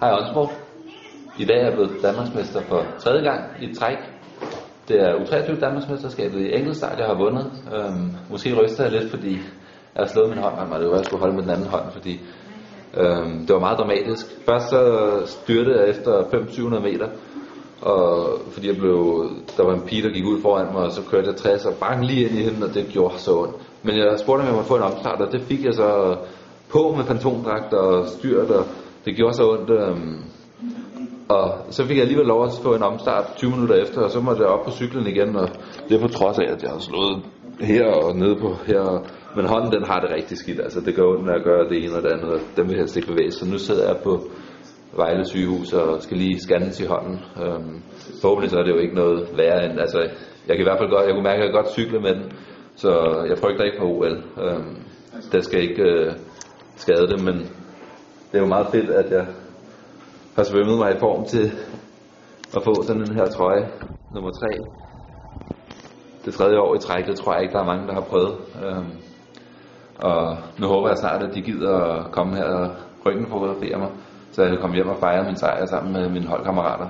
Hej Onsborg. I dag er jeg blevet Danmarksmester for tredje gang i træk. Det er U23 Danmarksmesterskabet i enkeltstart, jeg har vundet. Øhm, måske ryster jeg lidt, fordi jeg har slået min hånd, og det var, jeg skulle holde med den anden hånd, fordi øhm, det var meget dramatisk. Først så styrte jeg efter 500-700 meter, og fordi jeg blev, der var en pige, der gik ud foran mig, og så kørte jeg 60 og bang lige ind i hende, og det gjorde så ondt. Men jeg spurgte, om jeg måtte få en omstart, og det fik jeg så på med fantomdragt og styrt, og det gjorde så ondt. Øhm, og så fik jeg alligevel lov at få en omstart 20 minutter efter, og så måtte jeg op på cyklen igen, og det er på trods af, at jeg har slået her og nede på her. Men hånden, den har det rigtig skidt. Altså, det gør ondt, når jeg gør det ene og det andet, og den vil helst ikke bevæge. Så nu sidder jeg på Vejle sygehus og skal lige scannes i hånden. Øhm, forhåbentlig så er det jo ikke noget værre end, altså, jeg kan i hvert fald godt, jeg kunne mærke, at jeg godt cykle med den, så jeg frygter ikke på OL. Øhm, det skal ikke øh, skade det, men det er jo meget fedt, at jeg har svømmet mig i form til at få sådan en her trøje, nummer 3. Det tredje år i træk, det tror jeg ikke, der er mange, der har prøvet. Øhm, og nu håber jeg snart, at de gider at komme her og ryggen fotografere mig, så jeg kan komme hjem og fejre min sejr sammen med mine holdkammerater.